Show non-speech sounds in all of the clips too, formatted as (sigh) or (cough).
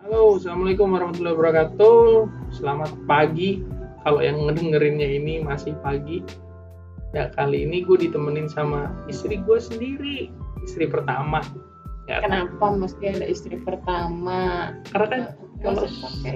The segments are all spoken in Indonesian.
Halo, assalamualaikum warahmatullahi wabarakatuh. Selamat pagi. Kalau yang ngedengerinnya ini masih pagi. Ya kali ini gue ditemenin sama istri gue sendiri, istri pertama. Ya, Kenapa mesti ada istri pertama? Karena kan kalau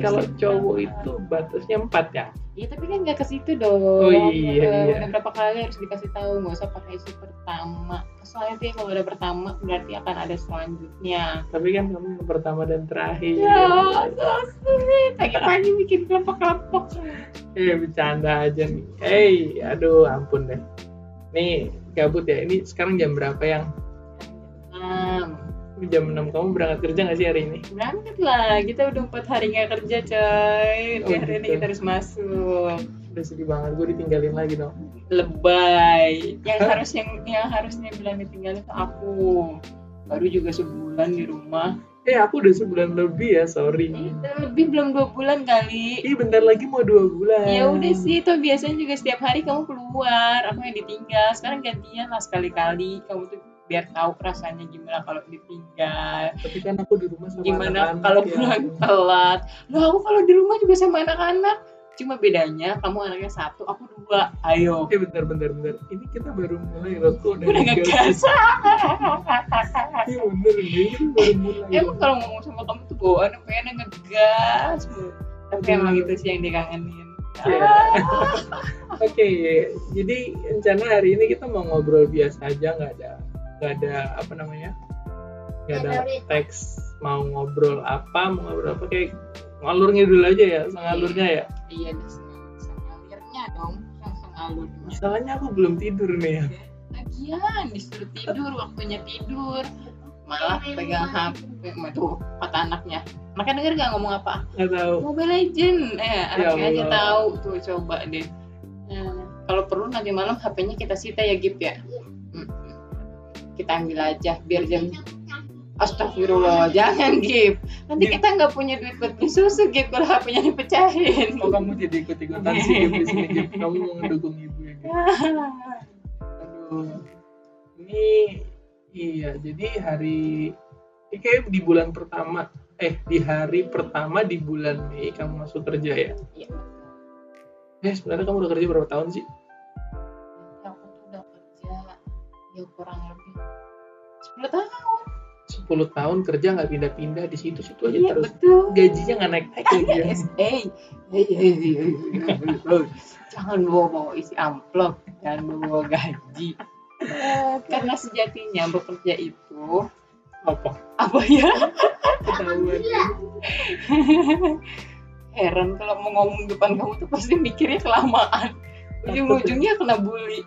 kalau cowok itu batasnya empat ya. Iya tapi kan nggak ke situ dong. Oh, iya, iya. Udah berapa kali harus dikasih tahu nggak usah pakai istri pertama. Soalnya tuh kalau ada pertama berarti akan ada selanjutnya. Tapi kan kamu yang pertama dan terakhir. Ya, so sweet. Pagi-pagi bikin kelompok-kelompok. Eh bercanda aja nih. Hey, aduh ampun deh. Nih gabut ya. Ini sekarang jam berapa yang? Ini jam 6 kamu berangkat kerja nggak sih hari ini? Berangkat lah, kita udah empat hari nggak kerja coy. Oh, hari ini gitu. kita harus masuk. Udah sedih banget gue ditinggalin lagi dong. lebay yang harusnya yang harusnya bilang ditinggalin tuh aku baru juga sebulan di rumah Eh aku udah sebulan lebih ya, sorry. itu lebih belum dua bulan kali Ih bentar lagi mau dua bulan. ya udah sih tuh biasanya juga setiap hari kamu keluar aku yang ditinggal sekarang gantian lah sekali-kali kamu tuh biar tahu rasanya gimana kalau ditinggal Tapi kan aku di rumah sama gimana anak-anak kalau ya. pulang telat loh aku kalau di rumah juga sama anak-anak cuma bedanya kamu anaknya satu aku dua ayo Eh bentar bentar bentar. Ini kita baru mulai loh kok udah udah ngegas. ngegas Iya bener nih, kita baru mulai. emang kalau ngomong sama kamu tuh bawaan pengen ngegas mulu. tapi emang itu sih yang dikangenin Iya. (laughs) Oke, jadi rencana hari ini kita mau ngobrol biasa aja, nggak ada nggak ada apa namanya, nggak ada teks mau ngobrol apa, mau ngobrol apa kayak ngalurnya dulu aja ya, ngalurnya ya. iya bisa ngalirnya dong langsung ngalur Masalahnya aku belum tidur nih ya. lagian disuruh tidur waktunya tidur. Malah pegang HP tuh kata anaknya. Anaknya denger gak ngomong apa? Nggak tahu. Mobile Legend. Eh anaknya aja tahu. Tuh coba deh. Nah, kalau perlu nanti malam HP-nya kita sita ya Gip ya. Kita ambil aja biar jam Astagfirullah, jangan Gip. Nanti Gip. kita nggak punya duit buat beli susu Gip kalau HP-nya dipecahin. Kok kamu jadi ikut-ikutan sih Gip, di sini? Kamu mau ngedukung ibu ya Gip? Aduh. Ini iya, jadi hari ini kayak di bulan pertama eh di hari pertama di bulan Mei kamu masuk kerja ya? Iya. Eh sebenarnya kamu udah kerja berapa tahun sih? Aku tuh udah kerja ya kurang lebih 10 tahun. 10 tahun kerja nggak pindah-pindah di situ-situ aja Iya terus. betul. Gajinya nggak naik-naik lagi ya. Hey, hey, jangan bawa bawa isi amplop, jangan bawa gaji. Karena sejatinya bekerja itu Apa? apa ya? Ketahuan. (laughs) Heran kalau mau ngomong depan kamu tuh pasti mikirnya kelamaan. Ujung-ujungnya kena bully.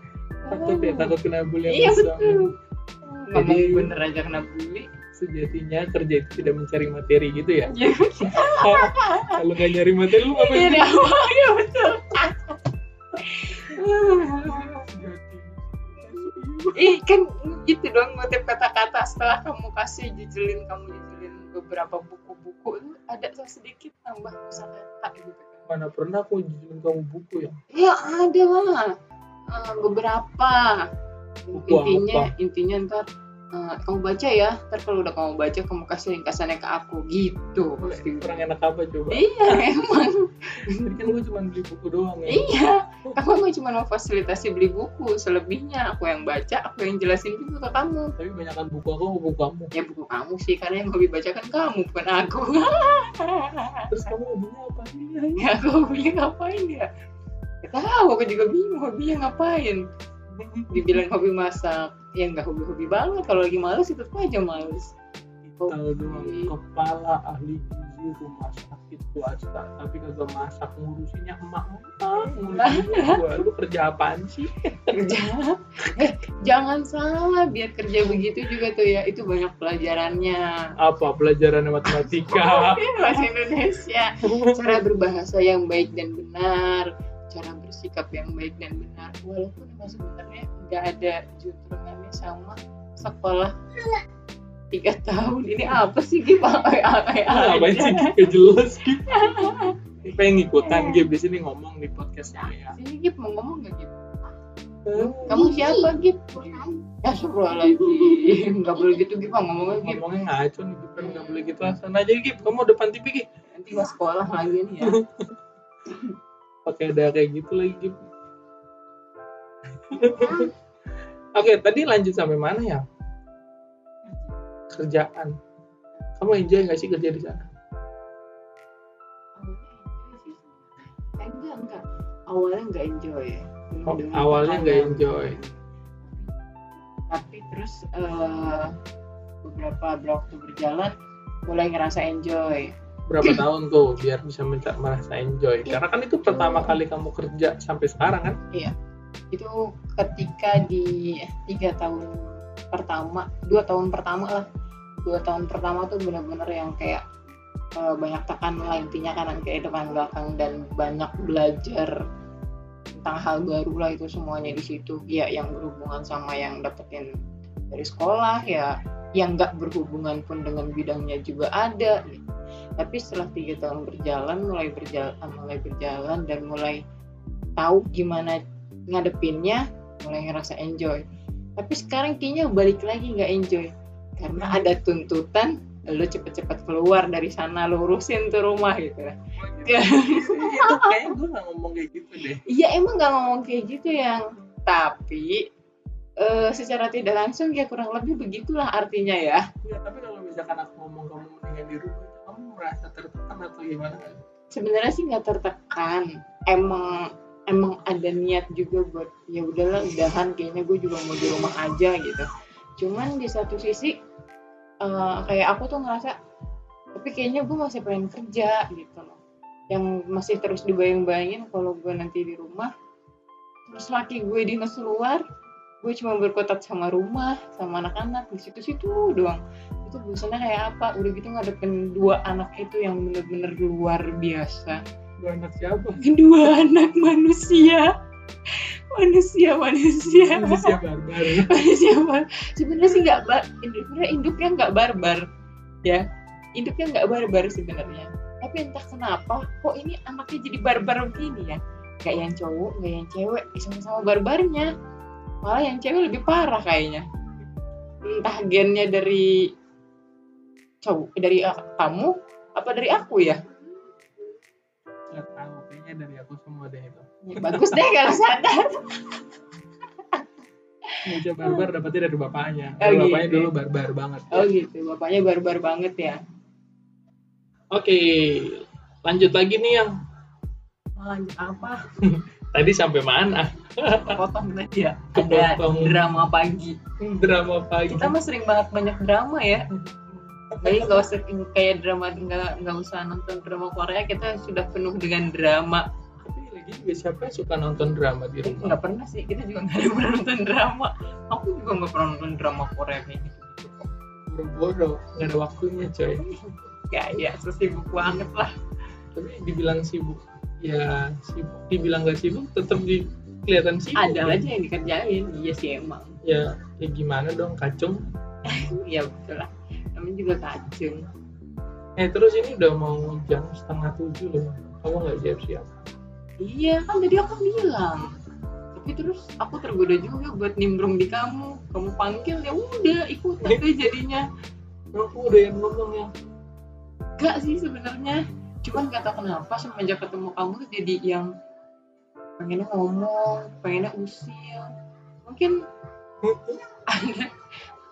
Takut ya, takut kena bully Iya sama betul. Ngomong Jadi- bener aja kena bully. Sejatinya kerja itu tidak mencari materi gitu ya. Ya, Kalau nggak nyari materi lu ngapain? iya, iya betul. Ih kan gitu dong ngutip kata-kata setelah kamu kasih jujulin kamu jujulin beberapa buku-buku itu ada sedikit tambah kosakata gitu kan. Mana pernah aku jujur kamu buku ya? Ya ada lah Eh, beberapa Buku intinya apa? intinya ntar eh, kamu baca ya. Ntar kalau udah kamu baca kamu kasih ringkasannya ke aku. Gitu. Pasti Kurang enak apa coba? iya (laughs) emang. Tadi kan gue cuma beli buku doang ya. iya. Kamu mah cuma memfasilitasi beli buku. Selebihnya aku yang baca aku yang jelasin juga ke kamu. Tapi banyakkan buku aku buku kamu. ya buku kamu sih. Karena yang hobi baca kan kamu bukan aku. (laughs) Terus kamu hobinya apa? ya aku hobinya ngapain ya? Gak tahu aku juga bingung hobinya ngapain dibilang hobi masak ya nggak hobi-hobi banget. Kalau lagi males itu aja males. Tahu doang kepala ahli gizi rumah sakit swasta. Tapi kagak masak ngurusinnya emak emak lu kerja apaan sih? Kerja. Eh jangan salah biar kerja begitu juga tuh ya. Itu banyak pelajarannya. Apa pelajaran matematika? (laughs) Bahasa Indonesia. Cara berbahasa yang baik dan benar cara bersikap yang baik dan benar. Walaupun emang sebenarnya nggak ada juntrungannya sama sekolah tiga tahun. Ini apa sih gimana ngapain sih gak jelas gitu pengen ngikutan game di sini ngomong di podcast saya sini Gip mau ngomong nggak Gip? Kamu siapa gitu ya lagi nggak boleh gitu gitu ngomongnya gitu ngomongnya ngaco nih Gip. Kan nggak boleh gitu sana aja Gip. Kamu depan TV Gip nanti mau sekolah lagi nih ya (laughs) pakai ada kayak gitu lagi. Gip oke tadi lanjut sampai mana ya? Kerjaan. Kamu enjoy nggak sih kerja di sana? Eh, enggak enggak. Awalnya enggak enjoy. Oh, awalnya nggak tekanan. enjoy. Tapi terus eh, beberapa waktu berjalan mulai ngerasa enjoy berapa (clears throat) tahun tuh biar bisa merasa enjoy. Karena kan itu pertama kali kamu kerja sampai sekarang kan? Itu ketika di tiga tahun pertama dua tahun pertama lah. Dua tahun pertama tuh benar-benar yang kayak eh, banyak tekanan lah intinya kanan kiri depan belakang dan banyak belajar tentang hal baru lah itu semuanya di situ. Ya yang berhubungan sama yang dapetin dari sekolah ya yang nggak berhubungan pun dengan bidangnya juga ada gitu. Tapi setelah tiga tahun berjalan mulai berjalan mulai berjalan dan mulai tahu gimana ngadepinnya mulai ngerasa enjoy. Tapi sekarang kayaknya balik lagi nggak enjoy. Karena ada tuntutan lo cepet-cepet keluar dari sana lo urusin tuh rumah gitu. Itu kayaknya gue nggak ngomong kayak gitu deh. Iya emang nggak ngomong kayak gitu yang. Tapi eh, secara tidak langsung ya kurang lebih begitulah artinya ya. Ya tapi kalau misalkan aku ngomong kamu mendingan di rumah merasa tertekan atau gimana? Sebenarnya sih nggak tertekan. Emang emang ada niat juga buat ya udahlah udahan kayaknya gue juga mau di rumah aja gitu. Cuman di satu sisi eh, kayak aku tuh ngerasa tapi kayaknya gue masih pengen kerja gitu loh. Yang masih terus dibayang-bayangin kalau gue nanti di rumah terus laki gue dinas luar gue cuma berkotat sama rumah sama anak-anak di situ-situ doang itu bosannya kayak apa? Udah gitu ngadepin dua anak itu yang bener-bener luar biasa. Gue anak siapa? Dua anak manusia. Manusia manusia. Manusia barbar. Manusia bar- sebenarnya sih nggak bar sebenarnya induknya nggak barbar ya. Induknya nggak barbar sebenarnya. Tapi entah kenapa kok ini anaknya jadi barbar begini ya? Nggak yang cowok nggak yang cewek sama-sama barbarnya. Malah yang cewek lebih parah kayaknya. Entah gennya dari cowok dari uh, kamu apa dari aku ya? Nggak tahu kayaknya dari aku semua deh itu. Ya, bagus deh kalau sadar manusia barbar dapetnya dari bapaknya. Oh, Kalau bapaknya gitu. dulu barbar banget. Oh gitu. Bapaknya barbar banget ya. Oke lanjut lagi nih yang. Lanjut apa? (laughs) Tadi sampai mana? Potong tadi ya? Ada Kepotong. drama pagi. Drama pagi. Kita mah sering banget banyak drama ya jadi nggak usah kayak drama nggak nggak usah nonton drama Korea kita sudah penuh dengan drama. Tapi lagi juga siapa yang suka nonton drama di rumah? nggak pernah sih kita juga nggak pernah nonton drama. Aku juga nggak pernah nonton drama Korea kayak gitu. Boro-boro nggak ada waktunya coy. Ya ya sesibuk banget lah. Tapi dibilang sibuk ya sibuk. Dibilang gak sibuk tetap di kelihatan sibuk ada ya. aja yang dikerjain. Iya sih emang. Ya ya gimana dong kacung? Iya (laughs) betul lah namanya juga kacung eh terus ini udah mau jam setengah tujuh loh kamu nggak siap siap Iya kan tadi aku bilang. Tapi terus aku tergoda juga buat nimbrung di kamu. Kamu panggil ya udah ikutan deh jadinya. aku udah yang ngomong ya Gak sih sebenarnya. Cuman gak tau kenapa semenjak ketemu kamu tuh jadi yang pengennya ngomong, pengennya usil. Mungkin (laughs) ada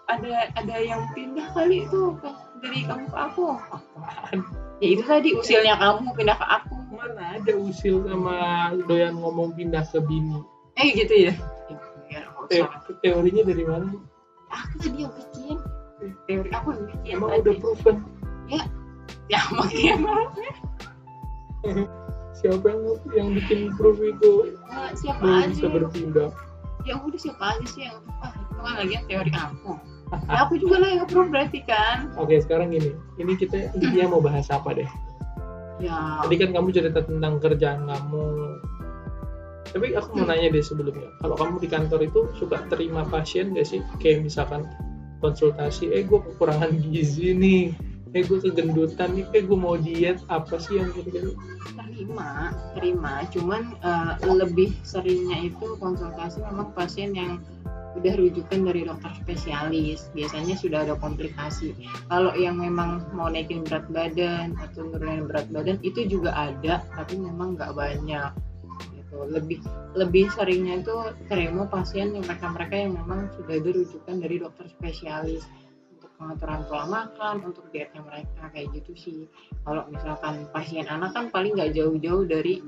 ada ada yang pindah kali itu dari kamu ke aku. apaan? Ya itu tadi usilnya kamu pindah ke aku. mana ada usil sama doyan ngomong pindah ke bini? Eh gitu ya. Ya, nggak Te- teorinya dari mana? Aku tadi yang bikin. Teori aku yang bikin emang tadi. udah proven? Ya. Makanya. Siapa yang yang bikin proof itu? Nah, siapa aja. bisa berpindah. Ya udah siapa aja sih yang ah itu kan lagi teori aku ya aku juga lah yang nge berarti kan. Oke sekarang gini. Ini kita intinya mau bahas apa deh? Ya. Tadi kan kamu cerita tentang kerjaan kamu. Tapi aku mau nanya deh sebelumnya. Kalau kamu di kantor itu suka terima pasien gak sih? Kayak misalkan konsultasi eh gue kekurangan gizi nih. Eh gue kegendutan nih. Kayak gue mau diet apa sih yang gitu terima terima. Cuman uh, lebih seringnya itu konsultasi memang pasien yang udah rujukan dari dokter spesialis biasanya sudah ada komplikasi. Kalau yang memang mau naikin berat badan atau nurunin berat badan itu juga ada tapi memang nggak banyak. Gitu. Lebih lebih seringnya itu terima pasien yang mereka mereka yang memang sudah ada rujukan dari dokter spesialis. Untuk pengaturan pola makan untuk dietnya mereka kayak gitu sih. Kalau misalkan pasien anak kan paling nggak jauh-jauh dari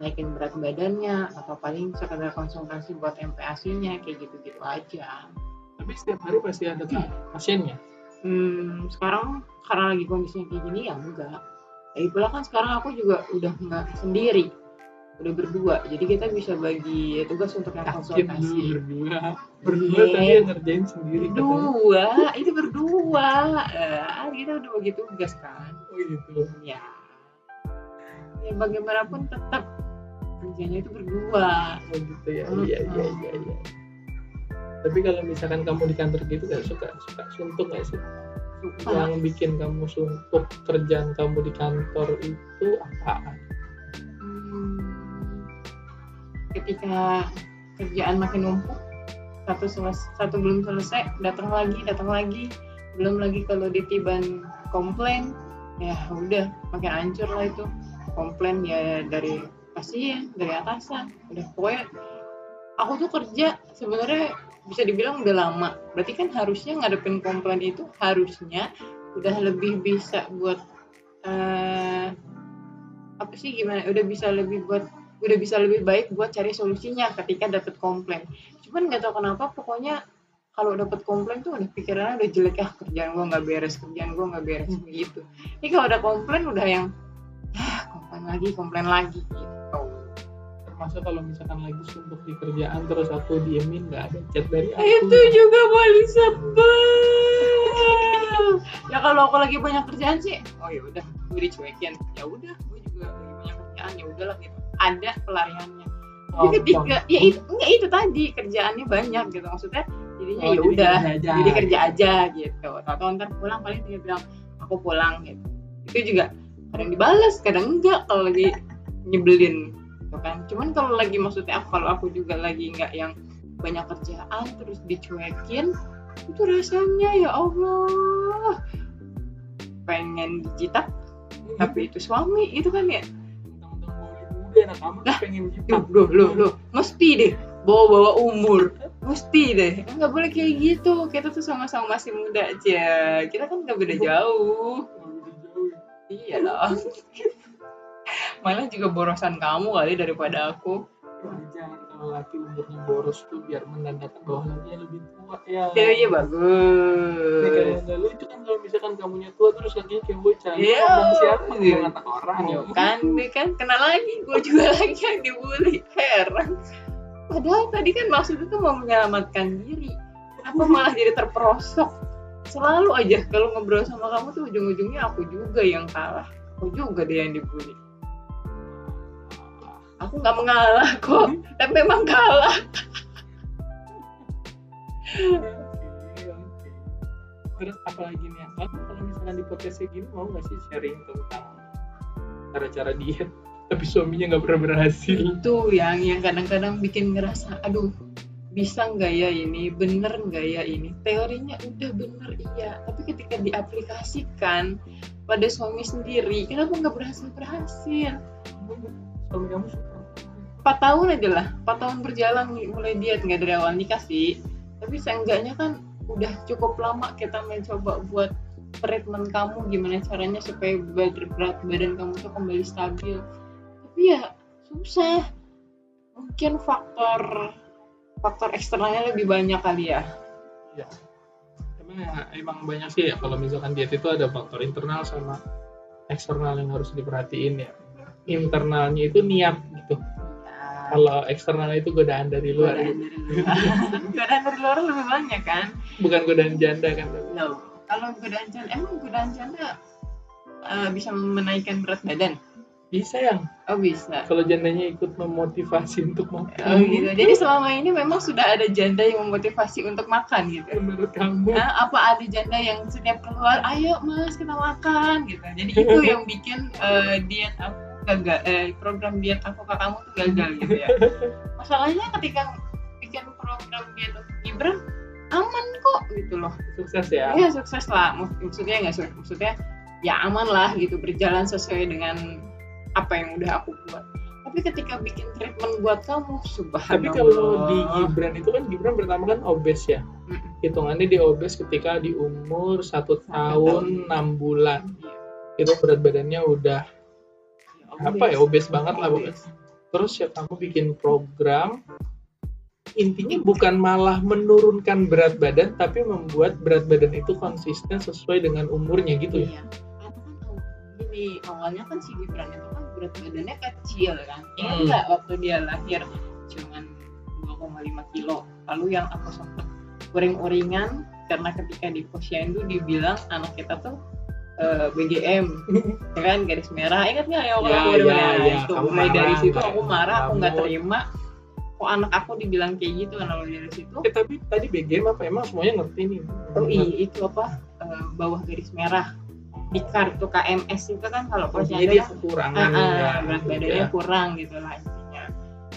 naikin berat badannya atau paling sekedar konsultasi buat MPASI-nya kayak gitu-gitu aja. Tapi setiap hari pasti ada pasiennya. Hmm, sekarang karena lagi kondisinya kayak gini ya enggak. Lagi pula kan sekarang aku juga udah nggak sendiri, udah berdua. Jadi kita bisa bagi tugas untuk yang konsultasi. berdua, berdua yeah. tapi yang ngerjain sendiri. Berdua, itu berdua. Uh, kita udah bagi tugas kan. Oh gitu. Ya. Ya bagaimanapun tetap kerjanya itu berdua oh gitu ya. Hmm. iya iya iya iya tapi kalau misalkan kamu di kantor gitu gak suka suka suntuk gak sih? Suka. yang bikin kamu suntuk kerjaan kamu di kantor itu apa hmm, ketika kerjaan makin numpuk satu selesai satu belum selesai datang lagi datang lagi. Belum lagi kalau ditiban komplain ya udah makin hancur lah itu. Komplain ya dari pasti ya dari atasan. Udah pokoknya aku tuh kerja sebenarnya bisa dibilang udah lama. Berarti kan harusnya ngadepin komplain itu harusnya udah lebih bisa buat uh, apa sih gimana? Udah bisa lebih buat udah bisa lebih baik buat cari solusinya ketika dapet komplain. Cuman nggak tahu kenapa pokoknya kalau dapet komplain tuh udah pikirannya udah jelek ya kerjaan gue nggak beres kerjaan gue nggak beres gitu. Ini kalau ada komplain udah yang ah, komplain lagi komplain lagi gitu masa kalau misalkan lagi sumpah di kerjaan terus aku diemin nggak ada chat dari aku. Itu juga paling sebel. Ya kalau aku lagi banyak kerjaan sih oh ya udah gue dicuekin. Ya udah gue juga lagi banyak kerjaan ya udahlah gitu. Ada pelariannya. Oh, ketika oh. ya itu enggak itu tadi kerjaannya banyak gitu. Maksudnya jadinya oh, ya udah jadi kerja aja gitu. Atau ntar pulang paling tinggal bilang aku pulang gitu. Itu juga kadang dibalas kadang enggak kalau lagi nyebelin gitu kan. Cuman kalau lagi maksudnya aku kalau aku juga lagi nggak yang banyak kerjaan terus dicuekin itu rasanya ya Allah. Pengen dijitak tapi itu suami itu kan ya? Udah lah, pengen jitak loh loh loh mesti deh bawa-bawa umur mesti deh. Nggak boleh kayak gitu kita tuh sama-sama masih muda aja. Kita kan nggak beda jauh. Iya (laughs) loh (laughs) malah juga borosan kamu kali daripada aku. Jangan kalau laki umurnya boros tuh biar menandakan bahwa laki lebih tua ya. Ceweknya bagus. Ini kalau nggak lucu kan kalau misalkan kamunya tua terus lakinya kayak bocah iya. ngomong siapa iya. ngomong orang ya kan deh kan? Kena lagi gue juga (laughs) lagi yang dibully heran. Padahal tadi kan maksudnya tuh mau menyelamatkan diri. Apa malah jadi terperosok? Selalu aja kalau ngobrol sama kamu tuh ujung-ujungnya aku juga yang kalah. Aku juga deh yang dibully aku nggak mengalah kok. Tapi memang kalah. Terus apa lagi nih kalau misalkan di podcast gini mau nggak sih sharing tentang cara-cara diet? Tapi suaminya nggak pernah berhasil. Itu yang yang kadang-kadang bikin ngerasa aduh bisa nggak ya ini? Bener nggak ya ini? Teorinya udah bener iya. Tapi ketika diaplikasikan pada suami sendiri kenapa nggak berhasil berhasil suami kamu empat tahun aja lah. Empat tahun berjalan mulai diet. Nggak dari awal nikah sih. Tapi seenggaknya kan udah cukup lama kita mencoba buat treatment kamu. Gimana caranya supaya berat badan kamu tuh kembali stabil. Tapi ya susah. Mungkin faktor faktor eksternalnya lebih banyak kali ya. Ya emang emang banyak sih ya kalau misalkan diet itu ada faktor internal sama eksternal yang harus diperhatiin ya. Internalnya itu niat kalau eksternal itu godaan dari luar godaan dari luar. (laughs) Godaan dari luar lebih banyak kan? Bukan godaan janda kan? No. kalau godaan janda emang godaan janda uh, bisa menaikkan berat badan? Bisa yang. Oh bisa. Kalau jandanya ikut memotivasi (laughs) untuk makan. Oh gitu. Jadi selama ini memang sudah ada janda yang memotivasi untuk makan gitu? Menurut kamu? Nah, apa ada janda yang setiap keluar, ayo mas kita makan gitu. Jadi (laughs) itu yang bikin eh, diet aku gagal, eh, program diet aku ke kamu tuh gagal gitu ya. (laughs) Masalahnya ketika bikin program diet untuk Gibran aman kok gitu loh. sukses ya Iya sukses lah, Mak- maksudnya nggak sukses, maksudnya ya aman lah gitu berjalan sesuai dengan apa yang udah aku buat. Tapi ketika bikin treatment buat kamu, subhanallah. tapi kalau di Gibran itu kan Gibran pertama kan obes ya Mm-mm. hitungannya dia obes ketika di umur satu Satu tahun enam bulan Iya. itu berat badannya udah apa ya obes banget lah Obes. pokoknya terus ya kamu bikin program intinya bukan malah menurunkan berat badan tapi membuat berat badan itu konsisten sesuai dengan umurnya gitu ya Iya. Karena kan gini awalnya kan si Gibran itu kan berat badannya kecil kan. Ingat Hmm. nggak waktu dia lahir cuman 2,5 kilo. Lalu yang aku sempet uring-uringan karena ketika di posyandu dibilang anak kita tuh eh, BGM (laughs) ya kan garis merah. Ingat nggak? Ya waktu Ya, aku ya, ya. itu Kamu mulai dari marah, situ Mbak. aku marah aku nggak Kamu- terima. Kok anak aku dibilang kayak gitu karena dari situ? Eh, tapi tadi BGM apa? Emang semuanya ngerti nih. Oh iya itu apa? Eh, bawah garis merah. Di kartu KMS itu kan kalau dia kan kekurangan ah, ah, ya, berat gitu badannya ya. kurang gitu lah intinya.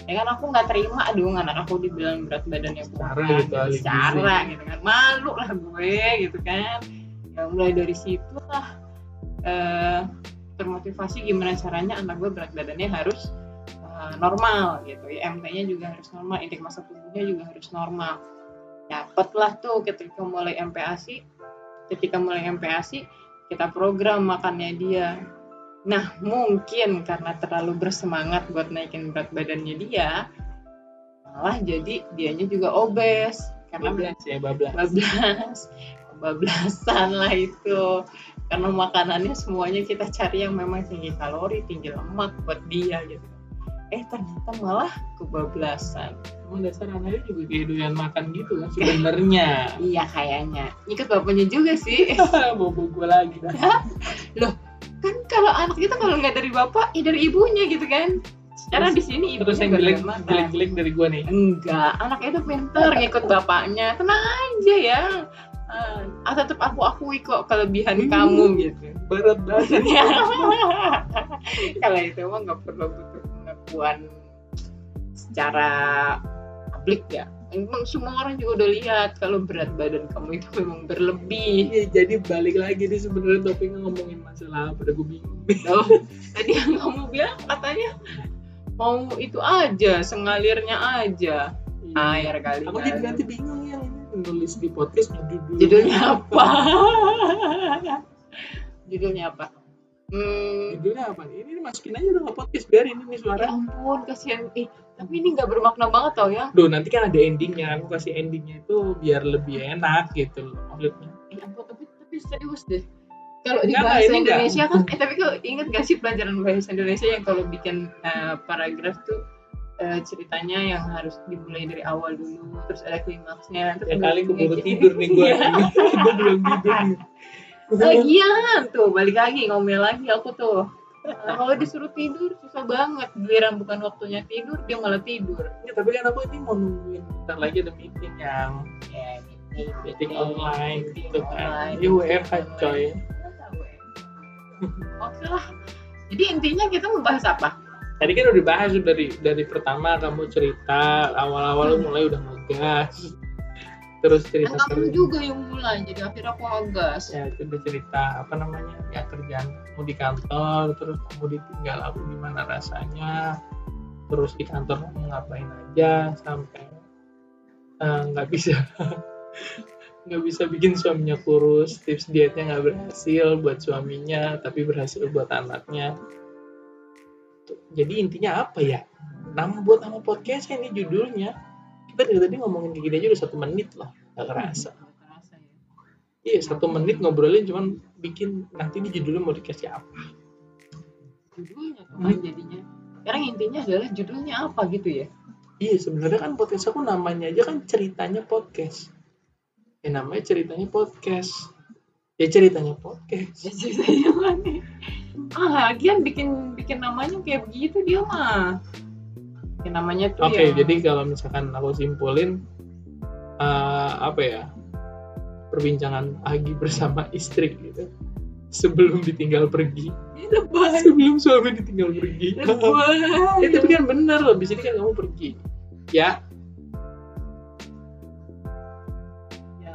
Ya kan aku nggak terima dong anak aku dibilang berat badannya Secara kurang gitu, ahli gizi. secara gitu kan. Malu lah gue gitu kan ya mulai dari situ lah eh, termotivasi gimana caranya anak gue berat badannya harus eh, normal gitu. Ya MT-nya juga harus normal indeks massa tubuhnya juga harus normal. Dapatlah tuh ketika mulai MPASI ketika mulai MPASI kita program makannya dia. Nah mungkin karena terlalu bersemangat buat naikin berat badannya dia malah jadi dianya juga obes. Karena bablas ya bablas. Bablas bablasan lah itu. Karena makanannya semuanya kita cari yang memang tinggi kalori tinggi lemak buat dia gitu. Eh ternyata malah kebablasan. Emang dasar anaknya juga kayak doyan makan gitu kan sebenarnya. (laughs) Iya kayaknya. Ikut bapaknya juga sih. (laughs) Bobo gue lagi dah. kan kalau anak itu kalau nggak dari bapak ya dari ibunya gitu kan. Secara di sini terus ibunya yang jelek jelek jelek dari gue nih. Enggak anak itu pinter ngikut bapaknya. Tenang aja ya ah tetap aku akui kok kelebihan Hmm. kamu gitu. Berat banget. Ya. (laughs) kalau itu mah nggak perlu butuh pengakuan secara publik ya. Emang semua orang juga udah lihat kalau berat badan kamu itu memang berlebih. Iya, jadi balik lagi nih sebenarnya topiknya ngomongin masalah apa udah gue bingung oh, tadi yang kamu bilang katanya mau itu aja sengalirnya aja. Air kali aku jadi nanti bingung ya ini nulis di podcast judul judulnya apa? Judulnya apa? Hmm, judulnya apa? Nih? ini masukin aja dong podcast biarin ini ya suara ampun kasihan. Ih tapi ini nggak bermakna banget tau ya. Duh, nanti kan ada endingnya. Aku kasih endingnya itu biar lebih enak gitu loh maksudnya. Eh, ampun, tapi tapi serius deh. Kalau di Enggak, bahasa ini enggak. Indonesia kan, eh tapi kau inget gak sih pelajaran bahasa Indonesia yang kalau bikin eh, paragraf tuh eh, ceritanya yang harus dimulai dari awal dulu, terus ada klimaksnya, terus ya kali keburu tidur nih gue (laughs) (laughs) gue belum tidur Lagian tuh balik lagi ngomel lagi aku tuh. Nah, kalau disuruh tidur susah banget. Giliran bukan waktunya tidur dia malah tidur. Ya, tapi kan aku ini mau nungguin bentar lagi ada meeting yang Ya, meeting, meeting online gitu kan ya WFH coy. Oke lah. Jadi intinya kita membahas apa? Tadi kan udah bahas tuh dari dari pertama kamu cerita awal-awal lu mulai udah ngegas. Terus cerita kamu kerja juga yang mulai, jadi akhirnya aku agas. ya udah cerita apa namanya ya kerjaan kamu di kantor terus kamu ditinggal aku gimana rasanya? Terus di kantor kamu ngapain aja sampai eh, nggak bisa (laughs) nggak bisa bikin suaminya kurus tips dietnya nggak berhasil buat suaminya tapi berhasil buat anaknya Tuh, jadi intinya apa ya nama buat nama podcast ini judulnya kita dari tadi ngomongin kayak gini aja udah satu menit loh nggak kerasa ya. Iya satu menit ngobrolin cuman bikin nanti di judulnya mau dikasih apa? Judulnya Hmm. kapan jadinya? Sekarang intinya adalah judulnya apa gitu ya? Iya sebenarnya kan podcast aku namanya aja kan ceritanya podcast. Ya namanya ceritanya podcast. Ya ceritanya podcast. Ya ceritanya mana? Ah lagian bikin bikin namanya kayak begitu dia mah bikin namanya tuh Oke, yang- jadi kalau misalkan aku simpulin eh, apa ya perbincangan Agi bersama istri gitu sebelum ditinggal pergi, lebay sebelum suami ditinggal pergi. ya, tapi kan bener loh, di sini kan kamu pergi. Ya, ya, ya,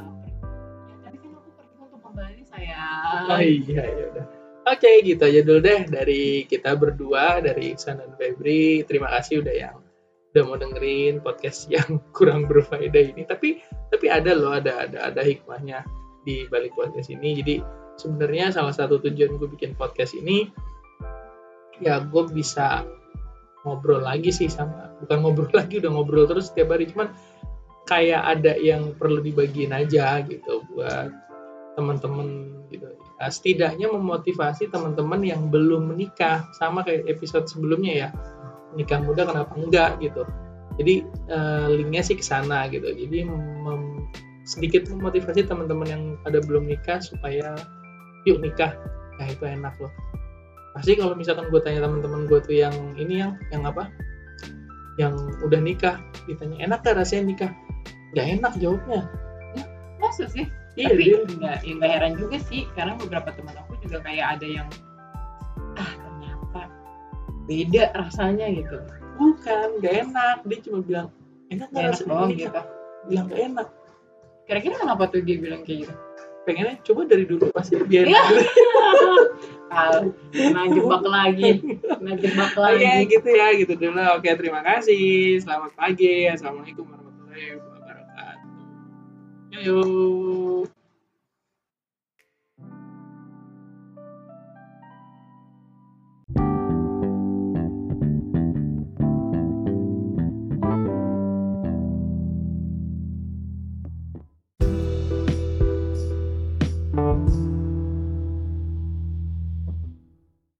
tapi kan aku pergi untuk kembali sayang oh iya ya udah. Oke, gitu aja dulu deh dari kita berdua dari Iksan dan Febri. Terima kasih udah yang udah mau dengerin podcast yang (laughs) kurang berfaedah ini. Tapi tapi ada loh, ada ada ada hikmahnya di balik podcast ini. Jadi sebenarnya salah satu tujuan gue bikin podcast ini ya gue bisa ngobrol lagi sih sama bukan ngobrol (laughs) lagi udah ngobrol terus setiap hari cuman kayak ada yang perlu dibagiin aja gitu buat teman-teman gitu. Nah, setidaknya memotivasi teman-teman yang belum menikah sama kayak episode sebelumnya ya. Nikah muda kenapa enggak gitu. Jadi eh, linknya sih ke sana gitu. Jadi mem- sedikit memotivasi teman-teman yang pada belum nikah supaya yuk nikah. Ya itu enak loh. Pasti kalau misalkan gue tanya teman-teman gue tuh yang ini yang yang apa? Yang udah nikah ditanya enak gak rasanya nikah? Nggak enak jawabnya. Masa sih iya tapi dia nggak ya nggak heran juga sih karena beberapa teman aku juga kayak ada yang ah ternyata beda rasanya gitu. Bukan nggak enak. Dia cuma bilang enak nggak enak rasanya? doang gitu. bilang nggak enak. Kira-kira kenapa tuh dia bilang kayak gitu? Pengennya coba dari dulu pasti biar Iya. (laughs) Tahu, kena jebak lagi. Kena jebak Oke lagi. gitu ya gitu dulu. Oke terima kasih. Selamat pagi. Assalamualaikum warahmatullahi wabarakatuh you.